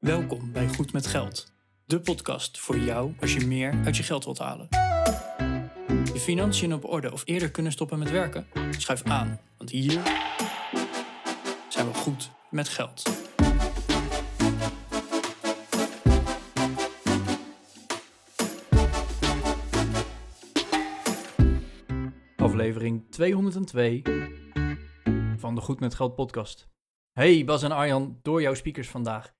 Welkom bij Goed met Geld, de podcast voor jou als je meer uit je geld wilt halen. Je financiën op orde of eerder kunnen stoppen met werken? Schuif aan, want hier zijn we goed met geld. Aflevering 202 van de Goed met Geld podcast. Hey Bas en Arjan, door jouw speakers vandaag.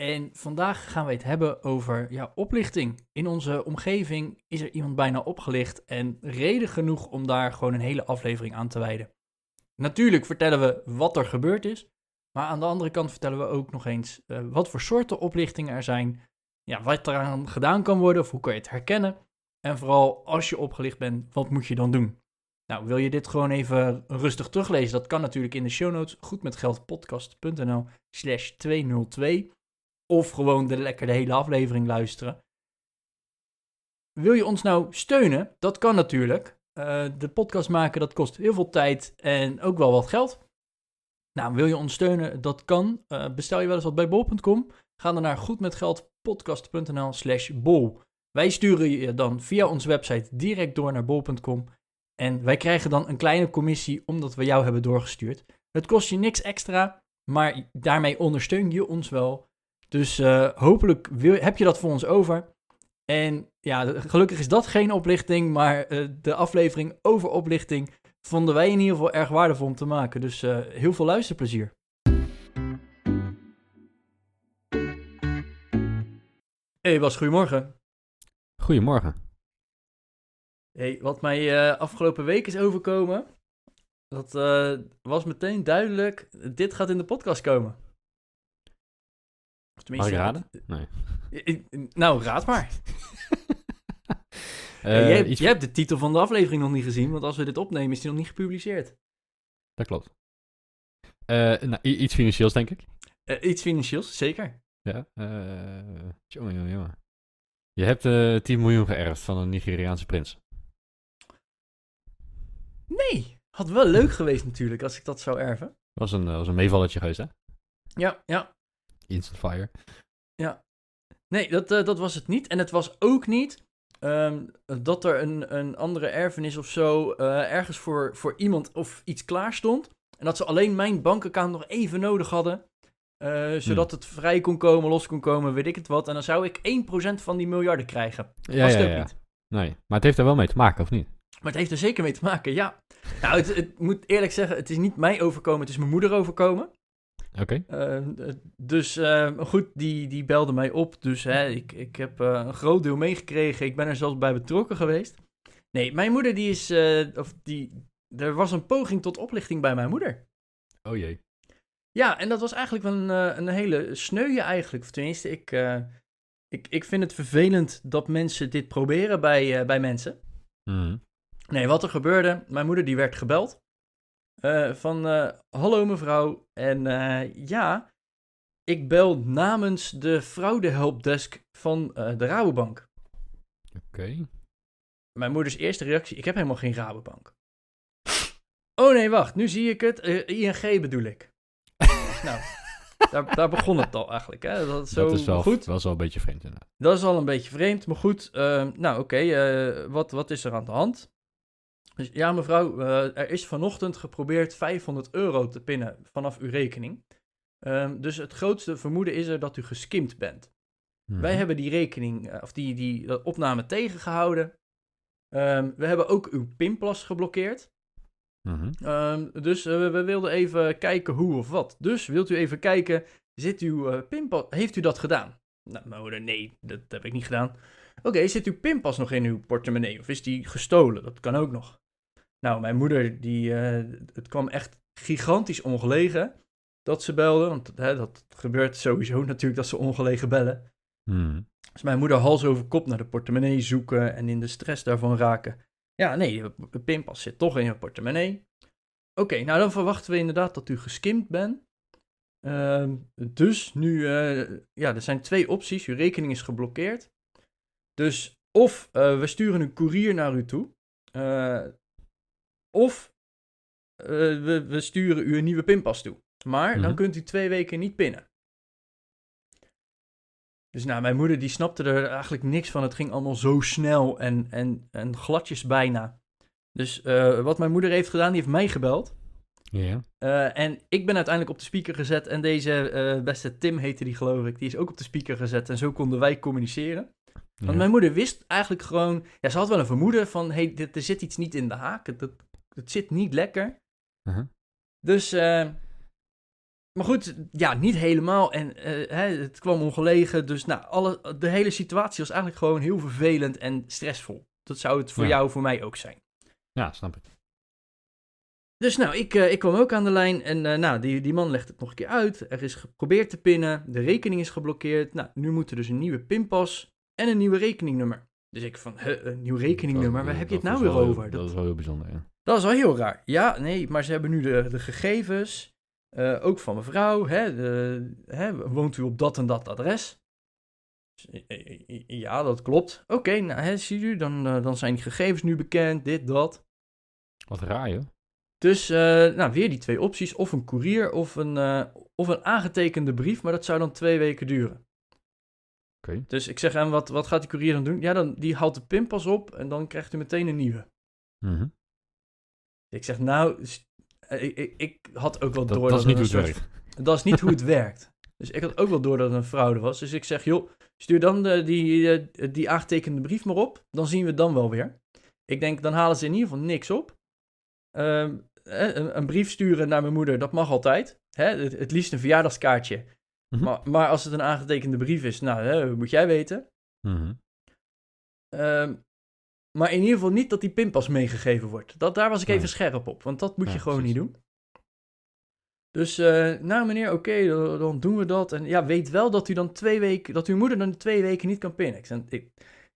En vandaag gaan we het hebben over ja, oplichting. In onze omgeving is er iemand bijna opgelicht en reden genoeg om daar gewoon een hele aflevering aan te wijden. Natuurlijk vertellen we wat er gebeurd is, maar aan de andere kant vertellen we ook nog eens uh, wat voor soorten oplichtingen er zijn, ja, wat eraan gedaan kan worden of hoe kan je het herkennen. En vooral als je opgelicht bent, wat moet je dan doen? Nou, wil je dit gewoon even rustig teruglezen? Dat kan natuurlijk in de show notes goedmetgeldpodcast.nl slash 202 of gewoon de lekker de hele aflevering luisteren. Wil je ons nou steunen? Dat kan natuurlijk. Uh, de podcast maken, dat kost heel veel tijd en ook wel wat geld. Nou, wil je ons steunen? Dat kan. Uh, bestel je wel eens wat bij bol.com? Ga dan naar goedmetgeldpodcast.nl slash bol. Wij sturen je dan via onze website direct door naar bol.com. En wij krijgen dan een kleine commissie omdat we jou hebben doorgestuurd. Het kost je niks extra, maar daarmee ondersteun je ons wel dus uh, hopelijk wil, heb je dat voor ons over. En ja, gelukkig is dat geen oplichting, maar uh, de aflevering over oplichting vonden wij in ieder geval erg waardevol om te maken. Dus uh, heel veel luisterplezier. Hey Bas, goedemorgen. Goedemorgen. Hey, wat mij afgelopen week is overkomen, dat was meteen duidelijk, dit gaat in de podcast komen. Mag ik raden? Nee. Nou, raad maar. uh, jij, iets... jij, hebt de titel van de aflevering nog niet gezien, want als we dit opnemen is die nog niet gepubliceerd. Dat klopt. Uh, nou, iets financieels, denk ik. Uh, iets financieels, zeker. Ja. jongen, jongen, jongen. Je hebt 10 miljoen geërfd van een Nigeriaanse prins. Nee, had wel leuk geweest natuurlijk als ik dat zou erven. Was een, was een meevalletje geweest, hè? Ja, ja. Instant fire. Ja. Nee, dat, uh, dat was het niet. En het was ook niet um, dat er een, een andere erfenis of zo uh, ergens voor, voor iemand of iets klaar stond. En dat ze alleen mijn bankaccount nog even nodig hadden. Uh, zodat hmm. het vrij kon komen, los kon komen, weet ik het wat. En dan zou ik 1% van die miljarden krijgen. Ja, was ja, ja. niet. Nee, maar het heeft er wel mee te maken, of niet? Maar het heeft er zeker mee te maken, ja. Nou, het, het moet eerlijk zeggen, het is niet mij overkomen, het is mijn moeder overkomen. Oké. Uh, dus uh, goed, die, die belde mij op. Dus hè, ik, ik heb uh, een groot deel meegekregen. Ik ben er zelfs bij betrokken geweest. Nee, mijn moeder die is, of die, er was een poging tot oplichting bij mijn moeder. Oh jee. Ja, en dat was eigenlijk wel een, een hele sneuwe eigenlijk. Of tenminste, ik, ik, ik vind het vervelend dat mensen dit proberen bij, bij mensen. Mm. Nee, wat er gebeurde, mijn moeder die werd gebeld. Uh, van uh, hallo mevrouw. En uh, ja, ik bel namens de fraudehelpdesk van de Rabobank. Oké. Okay. Mijn moeders eerste reactie: ik heb helemaal geen Rabobank. oh nee, wacht, nu zie ik het. ING bedoel ik. nou, daar, daar, begon het al eigenlijk. Hè? Dat, is, zo dat is wel, goed. wel een beetje vreemd inderdaad. Dat is al een beetje vreemd, maar goed. nou oké, okay, wat, wat is er aan de hand? Dus ja, mevrouw, uh, er is vanochtend geprobeerd 500 euro te pinnen vanaf uw rekening. Um, dus het grootste vermoeden is er dat u geskimd bent. Mm. Wij hebben die rekening, uh, of die, die opname tegengehouden. Um, we hebben ook uw pinpas geblokkeerd. Mm -hmm. um, dus uh, we wilden even kijken hoe of wat. Dus wilt u even kijken, zit uw pinpas, heeft u dat gedaan? Nou, moeder, nee, dat heb ik niet gedaan. Oké, okay, zit uw pinpas nog in uw portemonnee of is die gestolen? Dat kan ook nog. Nou, mijn moeder, die, uh, het kwam echt gigantisch ongelegen dat ze belde. Want hè, dat gebeurt sowieso natuurlijk dat ze ongelegen bellen. Hmm. Dus mijn moeder hals over kop naar de portemonnee zoeken en in de stress daarvan raken. Ja, nee, de pinpas zit toch in je portemonnee. Oké, okay, nou dan verwachten we inderdaad dat u geskimd bent. Uh, dus nu, uh, ja, er zijn twee opties. Uw rekening is geblokkeerd. Dus of uh, we sturen een koerier naar u toe. Of uh, we, we, sturen u een nieuwe pinpas toe. Maar dan mhm. kunt u twee weken niet pinnen. Dus nou, mijn moeder die snapte er eigenlijk niks van. Het ging allemaal zo snel en, en, en gladjes bijna. Dus eh, wat mijn moeder heeft gedaan, die heeft mij gebeld. Ja. Eh, en ik ben uiteindelijk op de speaker gezet. En deze eh, beste Tim heette die, geloof ik. Die is ook op de speaker gezet. En zo konden wij communiceren. Want mijn moeder wist eigenlijk gewoon... Ja, ze had wel een vermoeden van... hey, dit- er zit iets niet in de haak. Het, het, zit niet lekker. Uh-huh. Dus... eh, maar goed, ja, niet helemaal. En eh, hè, het kwam ongelegen. Dus nou, alle, de hele situatie was eigenlijk gewoon heel vervelend en stressvol. Dat zou het voor Ja. jou, voor mij ook zijn. Ja, snap ik. Dus nou, ik, eh, ik kwam ook aan de lijn en nou, die, die man legt het nog een keer uit. Er is geprobeerd te pinnen, de rekening is geblokkeerd. Nou, nu moet er dus een nieuwe pinpas en een nieuwe rekeningnummer. Dus ik van, huh, een nieuw rekeningnummer, waar Dat- heb je het dat nou weer over? Dat is wel heel bijzonder, ja. Dat is wel heel raar. Ja, nee, maar ze hebben nu de, de gegevens, eh, ook van mevrouw. Hè, de, hè, woont u op dat en dat adres? Eh, eh, Ja, dat klopt. Oké, nou, hè, ziet u, dan, dan zijn die gegevens nu bekend, dit, dat. Wat raar, joh. Dus, nou, weer die twee opties. Of een koerier of een, of een aangetekende brief, maar dat zou dan twee weken duren. Oké. Dus ik zeg hem, wat, wat gaat die koerier dan doen? Ja, dan, die haalt de pinpas op en dan krijgt u meteen een nieuwe. Mhm. Ik zeg, nou, eh, ik, ik, ik had ook wel Dat, door dat is niet het soort- werkt. Dat is niet hoe het werkt. Dus ik had ook wel door dat het een fraude was. Dus ik zeg, joh, stuur dan de, die, eh, die aangetekende brief maar op. Dan zien we het dan wel weer. Ik denk, dan halen ze in ieder geval niks op. Ehm, eh, een, een brief sturen naar mijn moeder, dat mag altijd. Hè? Het, het liefst een verjaardagskaartje. Mhm. Maar, maar als het een aangetekende brief is, nou, hè, moet jij weten. Ehm, maar in ieder geval niet dat die pinpas meegegeven wordt. Dat, daar was ik Nee. even scherp op, want dat moet je gewoon precies. niet doen. Dus, eh, nou meneer, oké, dan, dan doen we dat. En ja, weet wel dat u dan twee weken, dat uw moeder dan twee weken niet kan pinnen. Ik,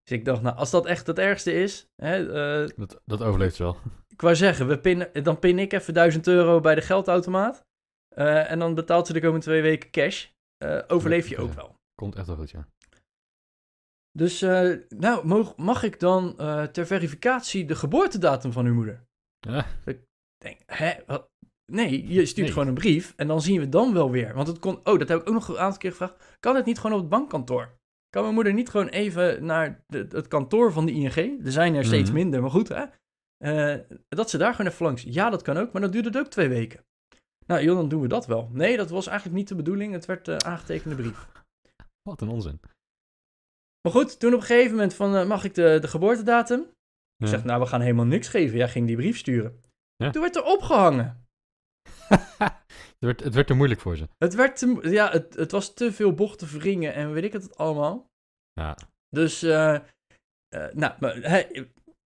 dus ik dacht, nou, als dat echt het ergste is, hè, eh, Dat, dat overleeft ze wel. ik wou zeggen, we pinnen, dan pin ik even 1000 euro bij de geldautomaat. Eh, en dan betaalt ze de komende twee weken cash. Overleef je ook wel. Komt echt wel goed, ja. Dus, eh, nou, mag, mag ik dan eh, ter verificatie de geboortedatum van uw moeder? Ja. Ik denk, hè, wat? Nee, je stuurt Nee. gewoon een brief en dan zien we dan wel weer. Want het kon, oh, dat heb ik ook nog een aantal keer gevraagd. Kan het niet gewoon op het bankkantoor? Kan mijn moeder niet gewoon even naar de- het kantoor van de ING? Er zijn er steeds Mhm. minder, maar goed, hè? Eh, dat ze daar gewoon even langs. Ja, dat kan ook, maar dan duurt het ook twee weken. Nou, joh, dan doen we dat wel. Nee, dat was eigenlijk niet de bedoeling. Het werd eh aangetekende brief. Wat een onzin. Maar goed, toen op een gegeven moment van, eh, mag ik de, de geboortedatum? Ik zeg, nou, we gaan helemaal niks geven. Jij ging die brief sturen. Ja. Toen werd er opgehangen. het, werd, het werd te moeilijk voor ze. Het werd te, ja, het, het was te veel bochten wringen en weet ik het allemaal. Ja. Dus, eh, eh, nou, maar,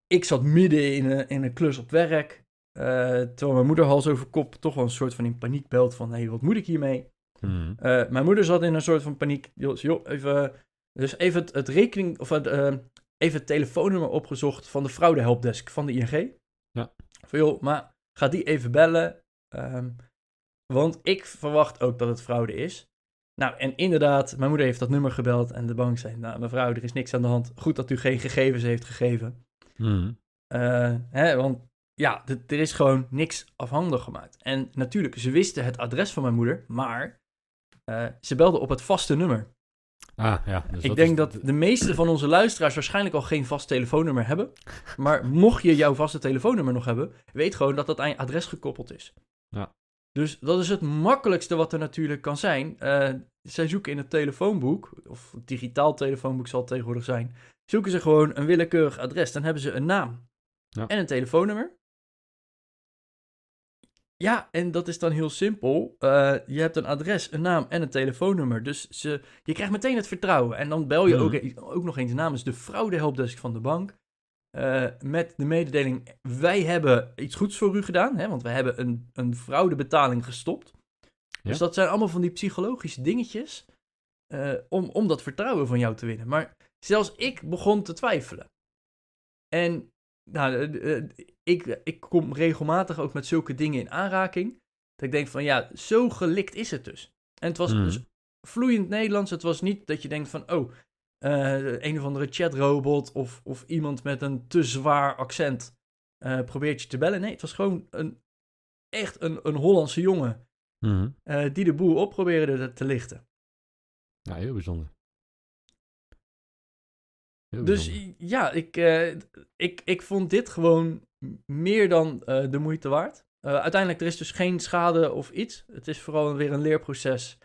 ik zat midden in een, in een klus op werk. terwijl mijn moeder hals over kop toch wel een soort van in paniek belt van, hé, hey, wat moet ik hiermee? Mhm. Mijn moeder zat in een soort van paniek. Joh, even, dus even het, het rekening, of het, eh, even het telefoonnummer opgezocht van de fraudehelpdesk van de ING. Ja. Van joh, maar ga die even bellen. ehm, want ik verwacht ook dat het fraude is. Nou, en inderdaad, mijn moeder heeft dat nummer gebeld en de bank zei, nou mevrouw, er is niks aan de hand. Goed dat u geen gegevens heeft gegeven. Mhm. Eh, hè, want ja, er is gewoon niks afhandig gemaakt. En natuurlijk, ze wisten het adres van mijn moeder, maar eh, ze belden op het vaste nummer. Ah, ja. Dus ik dat denk is- dat de meeste van onze luisteraars waarschijnlijk al geen vast telefoonnummer hebben. Maar mocht je jouw vaste telefoonnummer nog hebben, weet gewoon dat dat aan je adres gekoppeld is. Ja. Dus dat is het makkelijkste wat er natuurlijk kan zijn. Eh, zij zoeken in het telefoonboek, of het digitaal telefoonboek zal het tegenwoordig zijn, zoeken ze gewoon een willekeurig adres. Dan hebben ze een naam Ja. en een telefoonnummer. Ja, en dat is dan heel simpel. Eh, je hebt een adres, een naam en een telefoonnummer. Dus ze, je krijgt meteen het vertrouwen. En dan bel je Mhm. ook, ook nog eens namens de fraudehelpdesk van de bank. eh, met de mededeling, wij hebben iets goeds voor u gedaan. Hè, want we hebben een, een fraudebetaling gestopt. Dus dat zijn allemaal van die psychologische dingetjes. eh, om, om dat vertrouwen van jou te winnen. Maar zelfs ik begon te twijfelen. En nou, eh, eh, ik, ik kom regelmatig ook met zulke dingen in aanraking. Dat ik denk van ja, zo gelikt is het dus. En het was Mhm. dus vloeiend Nederlands. Het was niet dat je denkt van oh, eh, een of andere chatrobot of, of iemand met een te zwaar accent probeert je te bellen. Nee, het was gewoon een, echt een, een Hollandse jongen eh, die de boel op probeerde te lichten. Ja, heel bijzonder. Heel Dus bijzonder. ja, ik, eh, ik, ik vond dit gewoon meer dan eh, de moeite waard. Eh, uiteindelijk, er is dus geen schade of iets. Het is vooral weer een leerproces.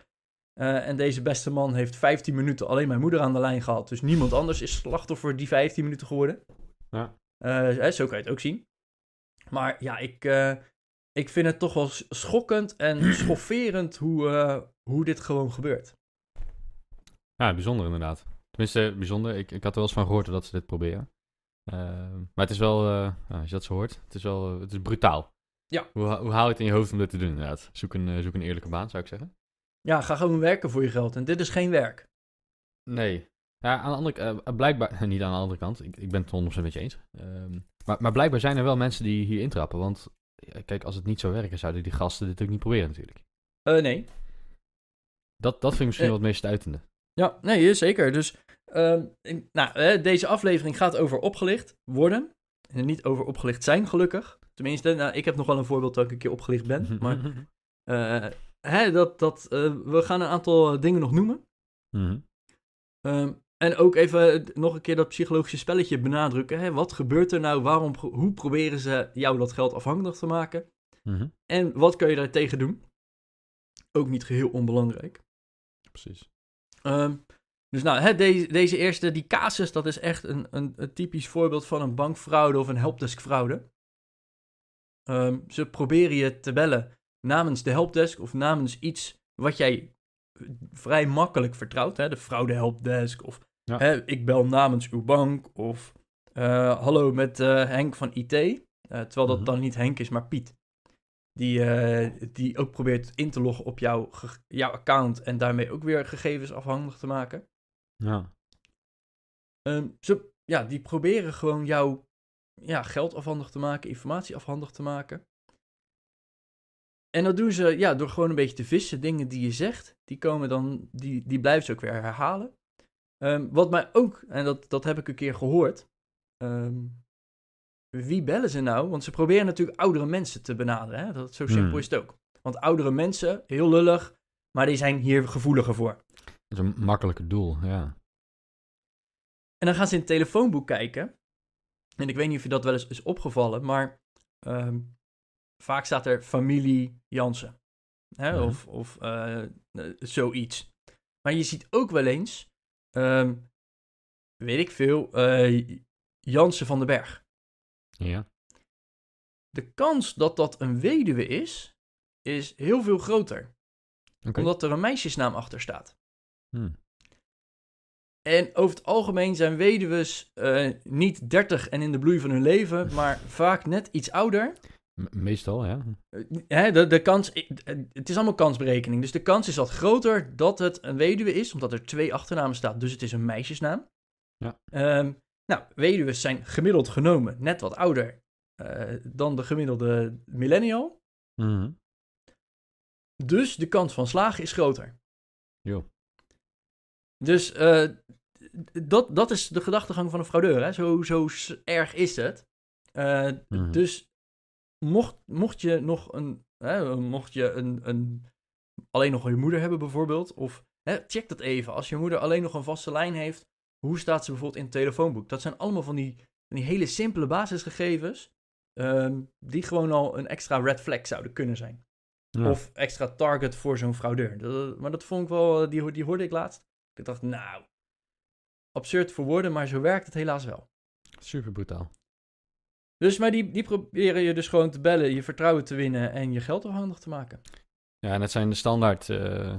En deze beste man heeft 15 minuten alleen mijn moeder aan de lijn gehad. Dus niemand anders is slachtoffer die 15 minuten geworden. Ja. Hè, zo kan je het ook zien. Maar ja, ik, ik vind het toch wel schokkend en schofferend hoe, hoe dit gewoon gebeurt. Ja, bijzonder inderdaad. Tenminste, bijzonder. Ik, ik had er wel eens van gehoord dat ze dit proberen. Ehm, maar het is wel, eh, ja, als je dat zo hoort, het is wel, eh, het is brutaal. Ja. Hoe, hoe haal je het in je hoofd om dit te doen inderdaad? Zoek een, eh, zoek een eerlijke baan, zou ik zeggen. Ja, ga gewoon werken voor je geld. En dit is geen werk. Nee. Ja, aan de andere kant, blijkbaar, niet aan de andere kant, ik, ik ben het 100% met je eens. Ehm, maar, maar blijkbaar zijn er wel mensen die hier intrappen, want kijk, als het niet zou werken, zouden die gasten dit ook niet proberen natuurlijk. Eh, nee. Dat, dat vind ik misschien Eh. wel het meest stuitende. Ja, nee, zeker. Dus, ehm, in- nou, deze aflevering gaat over opgelicht worden. En niet over opgelicht zijn, gelukkig. Tenminste, nou, ik heb nog wel een voorbeeld dat ik een keer opgelicht ben. Maar eh, hè, dat, dat, eh, we gaan een aantal eh, dingen nog noemen. Mhm. Ehm, en ook even nog een keer dat psychologische spelletje benadrukken. Hè? Wat gebeurt er nou? Waarom, hoe proberen ze jou dat geld afhankelijk te maken? Mhm. En wat kun je daar tegen doen? Ook niet geheel onbelangrijk. Precies. Ehm, dus nou, hè, deze, deze eerste, die casus, dat is echt een, een, een typisch voorbeeld van een bankfraude of een helpdeskfraude. Ehm, ze proberen je te bellen namens de helpdesk of namens iets wat jij vrij makkelijk vertrouwt. Hè? De fraude helpdesk of Ja. hè, ik bel namens uw bank of eh, hallo met eh, Henk van IT. Eh, terwijl dat Mhm. dan niet Henk is, maar Piet. Die, eh, die ook probeert in te loggen op jouw, jouw account en daarmee ook weer gegevens afhankelijk te maken. Ja. Ehm, ze, ja, die proberen gewoon jouw ja, geld afhandig te maken, informatie afhandig te maken. En dat doen ze ja, door gewoon een beetje te vissen. Dingen die je zegt, die, komen dan, die, die blijven ze ook weer herhalen. Ehm, wat mij ook, en dat, dat heb ik een keer gehoord. ehm, wie bellen ze nou? Want ze proberen natuurlijk oudere mensen te benaderen. Hè? Dat, zo simpel Hmm. is het ook. Want oudere mensen, heel lullig, maar die zijn hier gevoeliger voor. Dat is een makkelijker doel, ja. En dan gaan ze in het telefoonboek kijken. En ik weet niet of je dat wel eens is opgevallen, maar ehm, vaak staat er familie Jansen. Hè? Of, of eh, eh, zoiets. Maar je ziet ook wel eens, ehm, weet ik veel, eh, Jansen van den Berg. Ja. De kans dat dat een weduwe is, is heel veel groter. Omdat er een meisjesnaam achter staat. Hm. En over het algemeen zijn weduwen eh, niet 30 en in de bloei van hun leven, maar vaak net iets ouder. Meestal, ja. Eh, Hè, de, de kans, eh, het is allemaal kansberekening. Dus de kans is wat groter dat het een weduwe is, omdat er twee achternamen staat. Dus het is een meisjesnaam. Ja. Ehm, nou, weduwen zijn gemiddeld genomen net wat ouder eh, dan de gemiddelde millennial. Mhm. Dus de kans van slagen is groter. Jo. Dus eh, dat, dat is de gedachtegang van een fraudeur. Hè? Zo, zo erg is het. Eh, Mhm. Dus mocht, mocht je nog een, hè, mocht je een, een, alleen nog je moeder hebben bijvoorbeeld, of hè, check dat even. Als je moeder alleen nog een vaste lijn heeft, hoe staat ze bijvoorbeeld in het telefoonboek? Dat zijn allemaal van die, van die hele simpele basisgegevens, ehm, die gewoon al een extra red flag zouden kunnen zijn. Ja. Of extra target voor zo'n fraudeur. Dat- maar dat vond ik wel, die, ho- die hoorde ik laatst. Ik dacht, nou, absurd voor woorden, maar zo werkt het helaas wel. Super brutaal. Dus, maar die, die proberen je dus gewoon te bellen, je vertrouwen te winnen en je geld afhandig te maken. Ja, en het zijn de standaard, eh,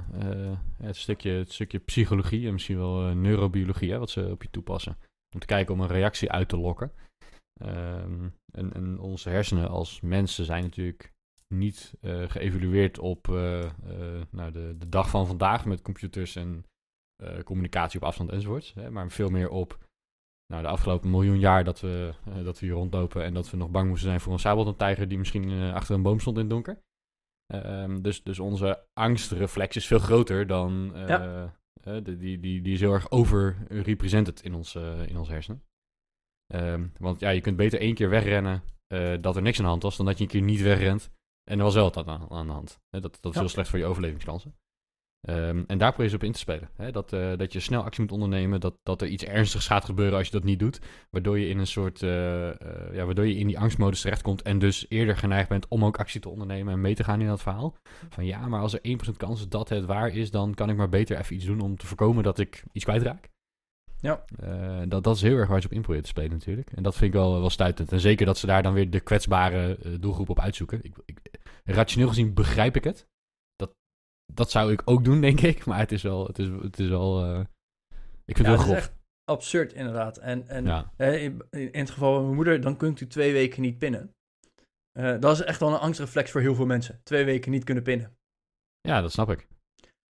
het, stukje, het stukje psychologie en misschien wel eh, neurobiologie, hè, wat ze op je toepassen. Om te kijken om een reactie uit te lokken. Ehm, en, en onze hersenen als mensen zijn natuurlijk niet geëvalueerd op nou, de, de dag van vandaag met computers en communicatie op afstand enzovoorts. Hè, maar veel meer op nou, de afgelopen miljoen jaar dat we, dat we hier rondlopen en dat we nog bang moesten zijn voor een sabeltandtijger die misschien achter een boom stond in het donker. Ehm, dus, dus onze angstreflex is veel groter dan. eh, Ja. eh, de- die, die, die is heel erg overrepresented in ons, eh, in ons hersenen. Ehm, want ja, je kunt beter één keer wegrennen dat er niks aan de hand was, dan dat je een keer niet wegrent en er was wel wat aan, aan de hand. Dat dat is Ja. heel slecht voor je overlevingskansen. Ehm, en daar probeer je op in te spelen. Hè? Dat, eh, dat je snel actie moet ondernemen, dat, dat er iets ernstigs gaat gebeuren als je dat niet doet. Waardoor je in een soort, eh, eh, ja, waardoor je in die angstmodus terechtkomt en dus eerder geneigd bent om ook actie te ondernemen en mee te gaan in dat verhaal. Van ja, maar als er 1% kans is dat het waar is, dan kan ik maar beter even iets doen om te voorkomen dat ik iets kwijtraak. Ja. Dat, dat is heel erg waar ze op in proberen te spelen natuurlijk. En dat vind ik wel, wel stuitend. En zeker dat ze daar dan weer de kwetsbare doelgroep op uitzoeken. Ik, ik, rationeel gezien begrijp ik het. Dat, zou ik ook doen, denk ik. Maar het is wel... Het is, het is wel eh, ik vind Ja, het het wel is grof. echt absurd inderdaad. En, en Ja. in, in het geval van mijn moeder, dan kunt u twee weken niet pinnen. Eh, dat is echt wel een angstreflex voor heel veel mensen. Twee weken niet kunnen pinnen. ja, dat snap ik.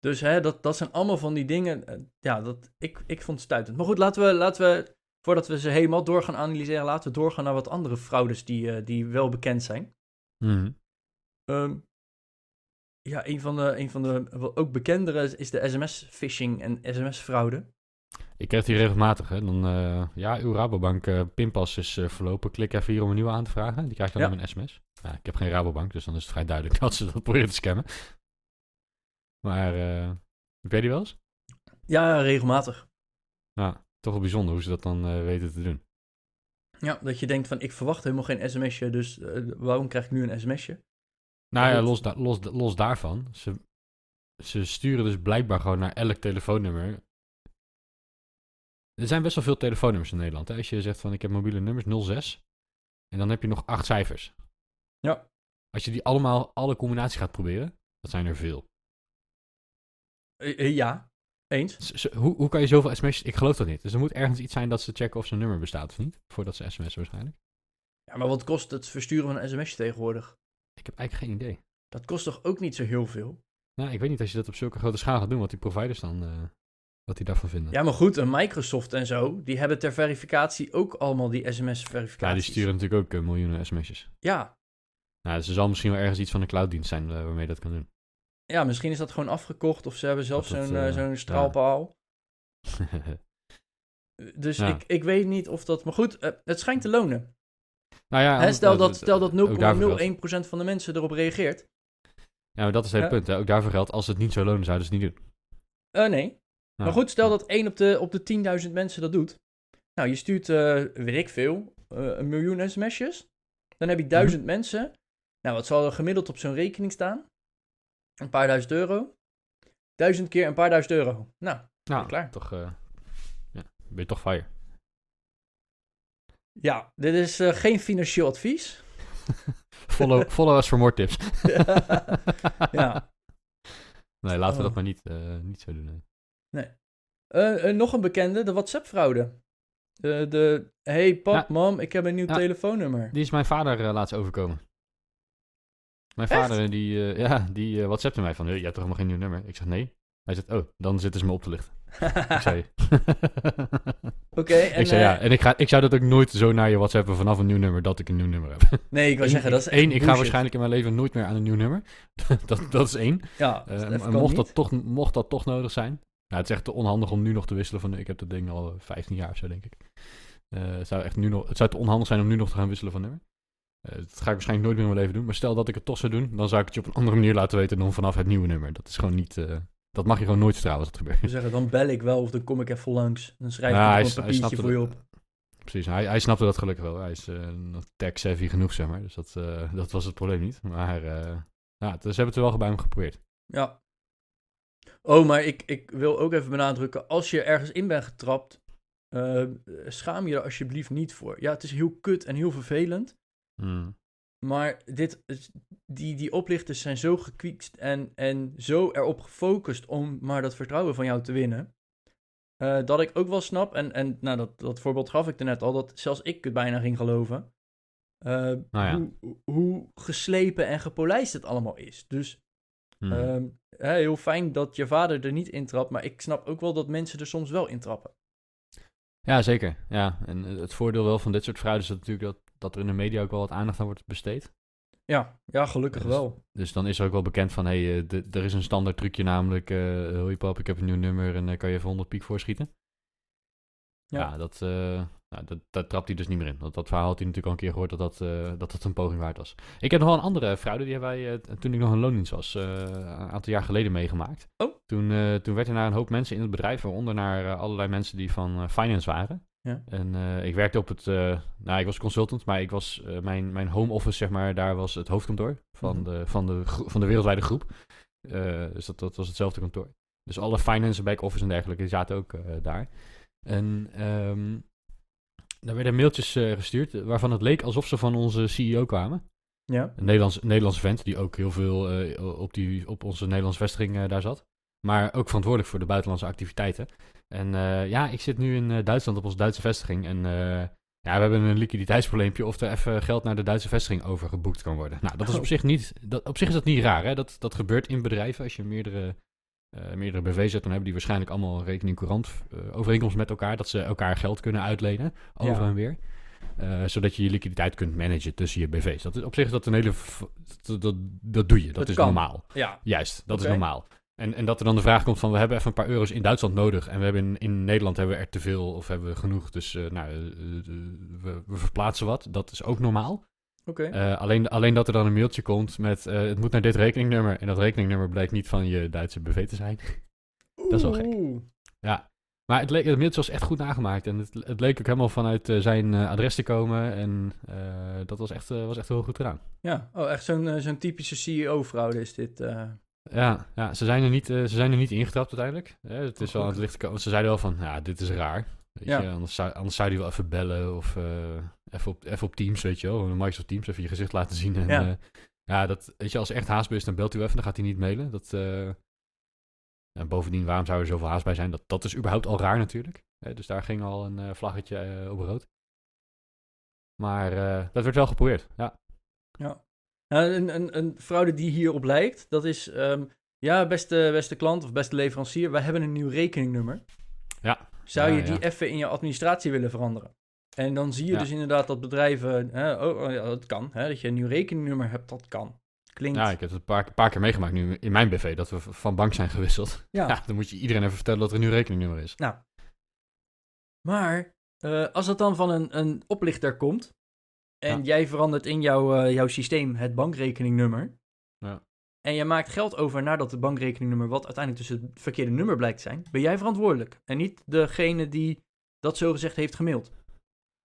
Dus hè, dat, dat zijn allemaal van die dingen. eh, ja, dat, ik, ik vond het stuitend. Maar goed, laten we, laten we, voordat we ze helemaal door gaan analyseren, laten we doorgaan naar wat andere fraudes die, die wel bekend zijn. Mhm. Ehm, ja, een van de, een van de wel ook bekendere is- de sms-phishing en sms-fraude. Ik krijg die regelmatig. Hè. Dan, eh, ja, uw Rabobank eh, pinpas is eh, verlopen. Klik even hier om een nieuwe aan te vragen. Die krijg je dan Ja. een sms. Ja, ik heb geen Rabobank, dus dan is het vrij duidelijk dat ze dat proberen te scammen. Maar heb jij die wel eens? Ja, regelmatig. Ja, toch wel bijzonder hoe ze dat dan weten te doen. Ja, dat je denkt van ik verwacht helemaal geen sms'je, dus waarom krijg ik nu een sms'je? Nou ja, los, da- los, los daarvan. Ze, ze sturen dus blijkbaar gewoon naar elk telefoonnummer. Er zijn best wel veel telefoonnummers in Nederland. Hè? Als je zegt van ik heb mobiele nummers 06. En dan heb je nog acht cijfers. Ja. Als je die allemaal, alle combinaties gaat proberen, dat zijn er veel. Eh, eh, ja, eens. Z- hoe, hoe kan je zoveel sms'jes... Ik geloof dat niet. Dus er moet ergens iets zijn dat ze checken of zijn nummer bestaat of niet. Voordat ze sms'en waarschijnlijk. Ja, maar wat kost het versturen van een sms'je tegenwoordig? Ik heb eigenlijk geen idee. Dat kost toch ook niet zo heel veel? Nou, ik weet niet als je dat op zulke grote schaal gaat doen, wat die providers dan... eh, wat die daarvan vinden. Ja, maar goed, een Microsoft en zo, die hebben ter verificatie ook allemaal die sms-verificaties. Ja, die sturen natuurlijk ook eh, miljoenen sms'jes. Ja, Nou, dus er zal misschien wel ergens iets van een clouddienst zijn eh, waarmee je dat kan doen. ja, misschien is dat gewoon afgekocht of ze hebben zelf zo'n ja. straalpaal. Dus Ja. ik, ik weet niet of dat... Maar goed, het schijnt te lonen. Nou ja, Hè, stel eh, dat, stel dat ook daarvoor geldt. 0,01% van de mensen erop reageert. Ja, maar dat is het hele Ja. punt. Hè. Ook daarvoor geldt, als het niet zou lonen, zouden ze het niet doen. Eh, nee. Ja. Maar goed, stel dat 1 op de, op de 10.000 mensen dat doet. Nou, je stuurt, eh, weet ik veel, eh, een miljoen sms'jes. Dan heb je duizend Mhm. mensen. Nou, wat zal er gemiddeld op zo'n rekening staan? Een paar duizend euro. Duizend keer een paar duizend euro. Nou, Nou, klaar. Toch, ja, ben je toch fire. Ja, dit is eh, geen financieel advies. follow, follow us for more tips. ja. Nee, laten we Oh. dat maar niet, eh, niet zo doen. nee. Eh, eh, nog een bekende, de WhatsApp-fraude. De, de, hey pap, mam, ik heb een nieuw telefoonnummer. Die is mijn vader laatst overkomen. Mijn Echt? vader, die, ja, die WhatsAppte mij van, "Hey, je hebt toch helemaal geen nieuw nummer? Ik zeg, nee. Hij zegt, oh, dan zitten ze me op te lichten. Ik zei, Oké, en... ik zei ja, eh, en ik, ga, ik zou dat ook nooit zo naar je WhatsAppen vanaf een nieuw nummer dat ik een nieuw nummer heb. Nee, ik wil zeggen, dat is één, ik ga waarschijnlijk in mijn leven nooit meer aan een nieuw nummer. dat, dat is één. Ja, Eh, dat mocht, dat toch, mocht dat toch nodig zijn. Nou, het is echt te onhandig om nu nog te wisselen van... Ik heb dat ding al 15 jaar of zo, denk ik. Eh, het, zou echt nu nog, het zou te onhandig zijn om nu nog te gaan wisselen van nummer. Eh, dat ga ik waarschijnlijk nooit meer in mijn leven doen. Maar stel dat ik het toch zou doen... dan zou ik het je op een andere manier laten weten... dan vanaf het nieuwe nummer. Dat is gewoon niet... eh, dat mag je gewoon nooit vertrouwen als dat gebeurt. Wil zeggen, dan bel ik wel of dan kom ik even langs. Dan schrijf ik een papiertje voor je dat- op. Precies, hij, hij snapte dat gelukkig wel. Hij is eh nog tech-savvy genoeg, zeg maar. Dus dat, eh, dat was het probleem niet. Maar eh, ja, dus ze hebben het er wel bij hem geprobeerd. Ja. Oh, maar ik, ik wil ook even benadrukken. Als je ergens in bent getrapt, eh, schaam je er alsjeblieft niet voor. Ja, het is heel kut en heel vervelend. Hmm. Maar dit, die, die oplichters zijn zo gekwiekst en, en zo erop gefocust om maar dat vertrouwen van jou te winnen. eh, dat ik ook wel snap, en, en nou, dat, dat voorbeeld gaf ik er net al, dat zelfs ik het bijna ging geloven. eh, Nou ja. hoe, hoe geslepen en gepolijst het allemaal is. Dus Hmm. Ehm, hè, heel fijn dat je vader er niet intrapt, maar ik snap ook wel dat mensen er soms wel intrappen. Ja, zeker. Ja, en het voordeel wel van dit soort fraude is dat natuurlijk dat, dat er in de media ook wel wat aandacht aan wordt besteed. Ja, ja gelukkig dus- wel. Dus dan is er ook wel bekend van, hé, hey, eh, de- er is een standaard trucje namelijk, eh hoi pap, ik heb een nieuw nummer en daar kan je even 100 piek voor schieten. Ja. Ja, dat, eh, Nou, dat, dat trapt hij dus niet meer in. Want dat verhaal had hij natuurlijk al een keer gehoord dat dat, eh, dat, dat een poging waard was. Ik heb nog wel een andere fraude, die hebben wij eh, toen ik nog een loondienst was, eh, een aantal jaar geleden meegemaakt. Oh. Toen, eh, toen werd er naar een hoop mensen in het bedrijf, waaronder naar eh, allerlei mensen die van eh, finance waren. Ja. En eh, ik werkte op het, eh, nou ik was consultant, maar ik was, eh, mijn, mijn home office zeg maar, daar was het hoofdkantoor van, Mhm. de, van, de, van de wereldwijde groep. Dus dat, dat was hetzelfde kantoor. Dus alle finance, back-office en dergelijke, die zaten ook daar. En ehm daar werden mailtjes gestuurd waarvan het leek alsof ze van onze CEO kwamen. Ja. Een Nederlands, Nederlandse vent die ook heel veel op, die, op onze Nederlandse vestiging daar zat. Maar ook verantwoordelijk voor de buitenlandse activiteiten. En eh, ja, ik zit nu in eh, Duitsland op onze Duitse vestiging. En eh, ja, we hebben een liquiditeitsprobleempje of er even geld naar de Duitse vestiging overgeboekt kan worden. Nou, dat is Oh. op zich niet, dat, op zich is dat niet raar. Hè? Dat, dat gebeurt in bedrijven. Als je meerdere, meerdere BV's hebt, dan hebben die waarschijnlijk allemaal een rekening courant overeenkomst met elkaar. Dat ze elkaar geld kunnen uitlenen, over Ja. en weer. Zodat je je liquiditeit kunt managen tussen je BV's. Dat is, op zich is dat een hele. Dat, dat, dat doe je. Dat, Dat is kan. normaal. Ja. Juist, dat is normaal. En, en dat er dan de vraag komt van we hebben even een paar euro's in Duitsland nodig. En we hebben in, in Nederland hebben we er te veel of hebben we genoeg. Dus eh, nou, eh, eh, we, we verplaatsen wat. Dat is ook normaal. Oké. Alleen, alleen dat er dan een mailtje komt met het moet naar dit rekeningnummer. En dat rekeningnummer blijkt niet van je Duitse BV te zijn. dat is wel gek. Oeh. Maar het, leek, het mailtje was echt goed nagemaakt. En het, het leek ook helemaal vanuit zijn adres te komen. En dat was echt, was echt heel goed gedaan. Ja. Oh, echt zo'n zo'n typische CEO-fraude is dit. Eh. Ja, ja ze, zijn er niet, eh, ze zijn er niet ingetrapt uiteindelijk. Het is wel aan het licht gekomen. Ze zeiden wel van, ja, dit is raar. Weet Ja. je, anders, zou, anders zou die wel even bellen of eh, even, op, even op Teams, weet je wel. Microsoft Teams, even je gezicht laten zien. En, Ja. ja. ja, dat, weet je, als echt haast is, dan belt u even, dan gaat hij niet mailen. Dat, eh, en bovendien, waarom zou er zoveel haast bij zijn? Dat, dat is überhaupt al raar natuurlijk. Dus daar ging al een eh, vlaggetje eh, op rood. Maar eh, dat werd wel geprobeerd, ja. Ja. Nou, een, een, een fraude die hierop lijkt, dat is... ehm, ja, beste, beste klant of beste leverancier, wij hebben een nieuw rekeningnummer. Ja. Zou je die even in je administratie willen veranderen? En dan zie je dus inderdaad dat bedrijven... Hè, oh, oh ja, dat kan. Hè, dat je een nieuw rekeningnummer hebt, dat kan. Klinkt... Ja, ik heb het een paar, paar keer meegemaakt nu in mijn BV, dat we van bank zijn gewisseld. Ja. Ja, dan moet je iedereen even vertellen dat er een nieuw rekeningnummer is. Maar eh, als dat dan van een, een oplichter komt en Ja. jij verandert in jouw, eh, jouw systeem het bankrekeningnummer Ja. en je maakt geld over naar dat bankrekeningnummer wat uiteindelijk dus het verkeerde nummer blijkt te zijn, ben jij verantwoordelijk en niet degene die dat zogezegd heeft gemaild.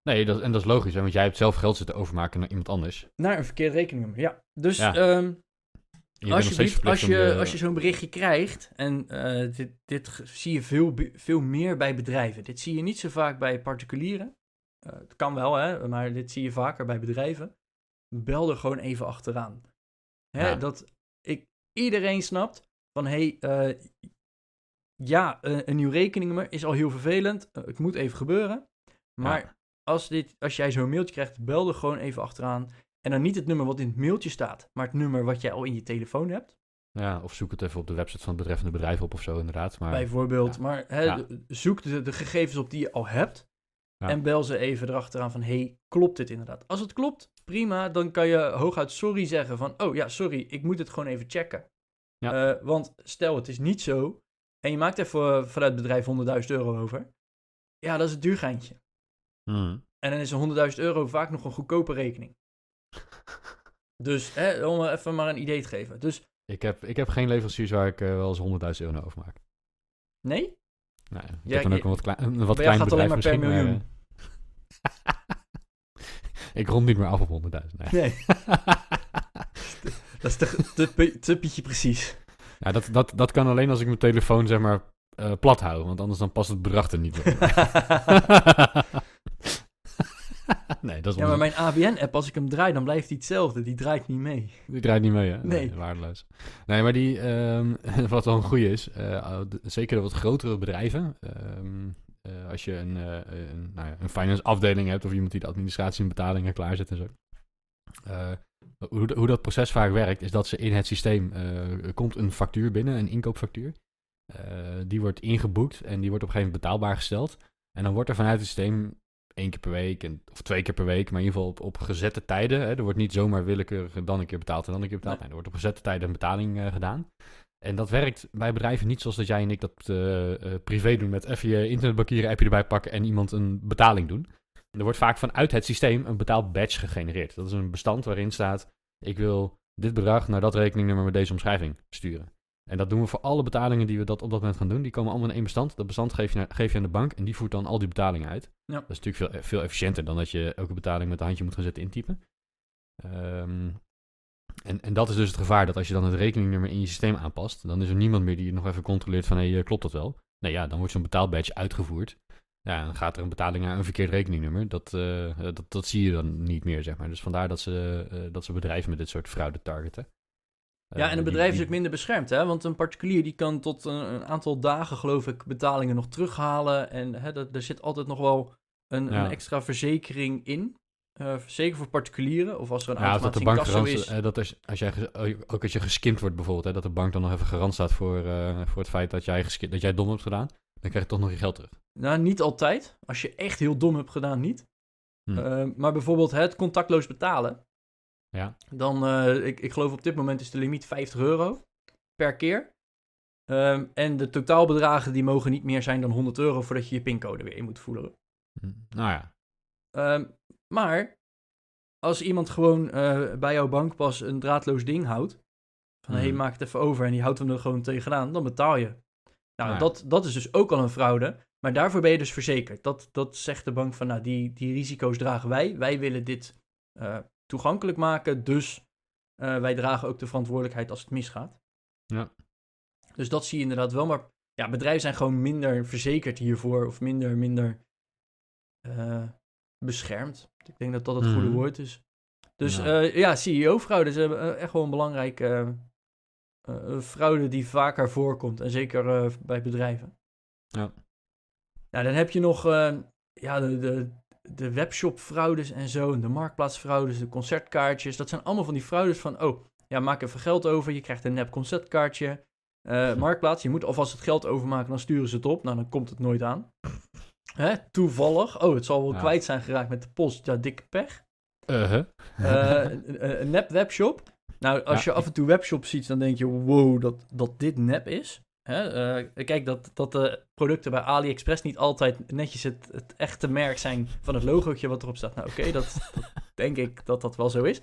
Nee, dat, en dat is logisch, hè, want jij hebt zelf geld zitten overmaken naar iemand anders. Naar een verkeerd rekeningnummer, ja. Dus Ja. ehm, Je alsjeblieft, als je, de- als je zo'n berichtje krijgt, en eh, dit, dit zie je veel, veel meer bij bedrijven. Dit zie je niet zo vaak bij particulieren. Eh, het kan wel, hè, maar dit zie je vaker bij bedrijven. Bel er gewoon even achteraan. Hè, Ja. Dat ik, iedereen snapt van, hé, hey, eh, ja, eh, een nieuw rekeningnummer is al heel vervelend. Het moet even gebeuren. Maar Ja. als, dit, als jij zo'n mailtje krijgt, bel er gewoon even achteraan. En dan niet het nummer wat in het mailtje staat, maar het nummer wat jij al in je telefoon hebt. Ja, of zoek het even op de website van het betreffende bedrijf op of zo, inderdaad. Maar bijvoorbeeld. ja. Maar hè, Ja. zoek de, de gegevens op die je al hebt. Ja. En bel ze even erachteraan van, hey, klopt dit inderdaad? Als het klopt, prima. Dan kan je hooguit sorry zeggen van, oh ja, sorry, ik moet het gewoon even checken. Ja. Eh, want stel, het is niet zo. En je maakt er voor, vanuit het bedrijf 100.000 euro over. Ja, dat is het duurgeintje. Hmm. En dan is een 100.000 euro vaak nog een goedkope rekening. Dus hè, om even maar een idee te geven. Dus ik, heb, ik heb geen leveranciers waar ik eh, wel eens 100.000 euro naar overmaak. Nee? Nee, ik Ja, heb dan ook een wat, klein, een wat klein gaat het alleen bedrijf maar per misschien, eh, ik rond niet meer af op 100.000. Nee. Nee. dat is te, te, pietje precies. Ja, dat, dat, dat kan alleen als ik mijn telefoon zeg maar eh, plat hou, want anders dan past het bedrag er niet meer. nee, dat is Ja, maar mijn ABN-app, als ik hem draai, dan blijft hij hetzelfde. Die draait niet mee. Die draait niet mee, hè? Nee. waardeloos. Nee, maar die, ehm, wat wel een goede is, eh, zeker de wat grotere bedrijven, ehm, eh, als je een, eh, een, nou ja, een finance afdeling hebt of iemand die de administratie en betalingen klaarzet en zo. Eh, hoe, hoe dat proces vaak werkt, is dat ze in het systeem, komt een factuur binnen, een inkoopfactuur. Die wordt ingeboekt en die wordt op een gegeven moment betaalbaar gesteld. En dan wordt er vanuit het systeem één keer per week, en, of twee keer per week, maar in ieder geval op, op gezette tijden. Hè, er wordt niet zomaar willekeurig dan een keer betaald en dan een keer betaald. Nee. Er wordt op gezette tijden een betaling gedaan. En dat werkt bij bedrijven niet zoals dat jij en ik dat eh, eh, privé doen met even je internetbankieren appje erbij pakken en iemand een betaling doen. er wordt vaak vanuit het systeem een betaald badge gegenereerd. Dat is een bestand waarin staat, ik wil dit bedrag naar dat rekeningnummer met deze omschrijving sturen. En dat doen we voor alle betalingen die we dat op dat moment gaan doen. Die komen allemaal in één bestand. Dat bestand geef je, naar, geef je aan de bank en die voert dan al die betalingen uit. Ja. Dat is natuurlijk veel, veel efficiënter dan dat je elke betaling met de handje moet gaan zitten intypen. Ehm, en, en dat is dus het gevaar dat als je dan het rekeningnummer in je systeem aanpast, dan is er niemand meer die nog even controleert van hé, hey, klopt dat wel? Nee, ja, dan wordt zo'n betaalbadge uitgevoerd. Ja, dan gaat er een betaling naar een verkeerd rekeningnummer. Dat, eh, dat, dat zie je dan niet meer, zeg maar. Dus vandaar dat ze, eh, dat ze bedrijven met dit soort fraude targeten. Ja, en Eh, een die- bedrijf is ook minder beschermd, hè? Want een particulier die kan tot een, een aantal dagen, geloof ik, betalingen nog terughalen. En hè, dat, er zit altijd nog wel een, Ja. een extra verzekering in. Eh, zeker voor particulieren, of als er een Ja, dat de bank garant, is. eh, dat als, als jij, ook als je geskimd wordt bijvoorbeeld, hè, dat de bank dan nog even garant staat voor, eh, voor het feit dat jij, dat jij dom hebt gedaan, dan krijg je toch nog je geld terug. Nou, niet altijd. Als je echt heel dom hebt gedaan, niet. Hm. Eh, maar bijvoorbeeld het contactloos betalen. Ja. Dan, ik, ik geloof op dit moment is de limiet 50 euro per keer. Ehm, en de totaalbedragen die mogen niet meer zijn dan 100 euro voordat je je pincode weer in moet voeren. Hm. Nou ja, Ehm, maar als iemand gewoon eh, bij jouw bankpas een draadloos ding houdt, van hé, hey, Mhm. maak het even over en die houdt hem er gewoon tegenaan, dan betaal je. Nou, ja. dat, dat is dus ook al een fraude, maar daarvoor ben je dus verzekerd. Dat, dat zegt de bank van, nou, die, die risico's dragen wij. Wij willen dit eh, toegankelijk maken, dus eh, wij dragen ook de verantwoordelijkheid als het misgaat. Ja. Dus dat zie je inderdaad wel, maar ja, bedrijven zijn gewoon minder verzekerd hiervoor, of minder, minder beschermd. Ik denk dat dat het goede Mhm. woord is. Dus Ja. ja, ja CEO-fraude is eh, echt wel een belangrijke eh, eh, fraude die vaker voorkomt. En zeker eh, bij bedrijven. Ja. Nou, dan heb je nog eh, ja, de, de, de webshop-fraudes en zo. De marktplaatsfraudes, de concertkaartjes. Dat zijn allemaal van die fraudes van... Oh, ja, maak even geld over. Je krijgt een nep concertkaartje. Eh. Marktplaats, je moet alvast het geld overmaken. Dan sturen ze het op. Nou, dan komt het nooit aan. Hè? Toevallig. Oh, het zal wel Ja. kwijt zijn geraakt met de post. Ja, dikke pech. Uh-huh. Eh, een, een nep webshop. Nou, als Ja. je af en toe webshops ziet, dan denk je, wow, dat, dat dit nep is. Hè? eh, kijk, dat, dat de producten bij AliExpress niet altijd netjes het, het echte merk zijn van het logootje wat erop staat. Nou, oké, dat, dat denk ik dat dat wel zo is.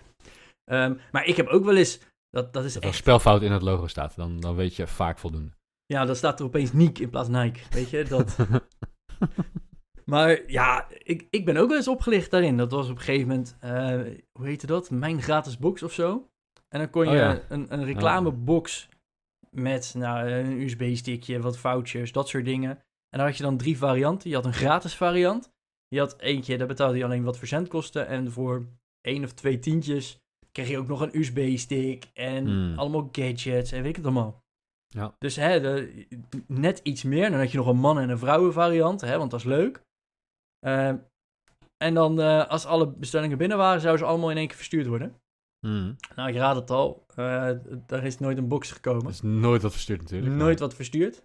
Ehm, maar ik heb ook wel eens, dat, dat is Dat er spelfout in het logo staat, dan, dan weet je vaak voldoende. ja, dan staat er opeens Nike in plaats Nike, weet je, dat... Maar ja, ik, ik ben ook wel eens opgelicht daarin. Dat was op een gegeven moment, eh, hoe heette dat? Mijn gratis box of zo. En dan kon je Oh ja. een, een reclamebox met nou, een USB-stickje, wat vouchers, dat soort dingen. En dan had je dan drie varianten. Je had een gratis variant. Je had eentje, daar betaalde je alleen wat verzendkosten. En voor één of twee tientjes kreeg je ook nog een USB-stick en Hmm. allemaal gadgets en weet ik het allemaal. Ja. Dus hè, de- net iets meer. Dan had je nog een man- en een vrouwenvariant, hè, want dat is leuk. Ehm, en dan, eh, als alle bestellingen binnen waren, zouden ze allemaal in één keer verstuurd worden. Hm. Nou, je raadt het al. eh daar is nooit een box gekomen. Dat is nooit wat verstuurd natuurlijk. Nooit wat verstuurd.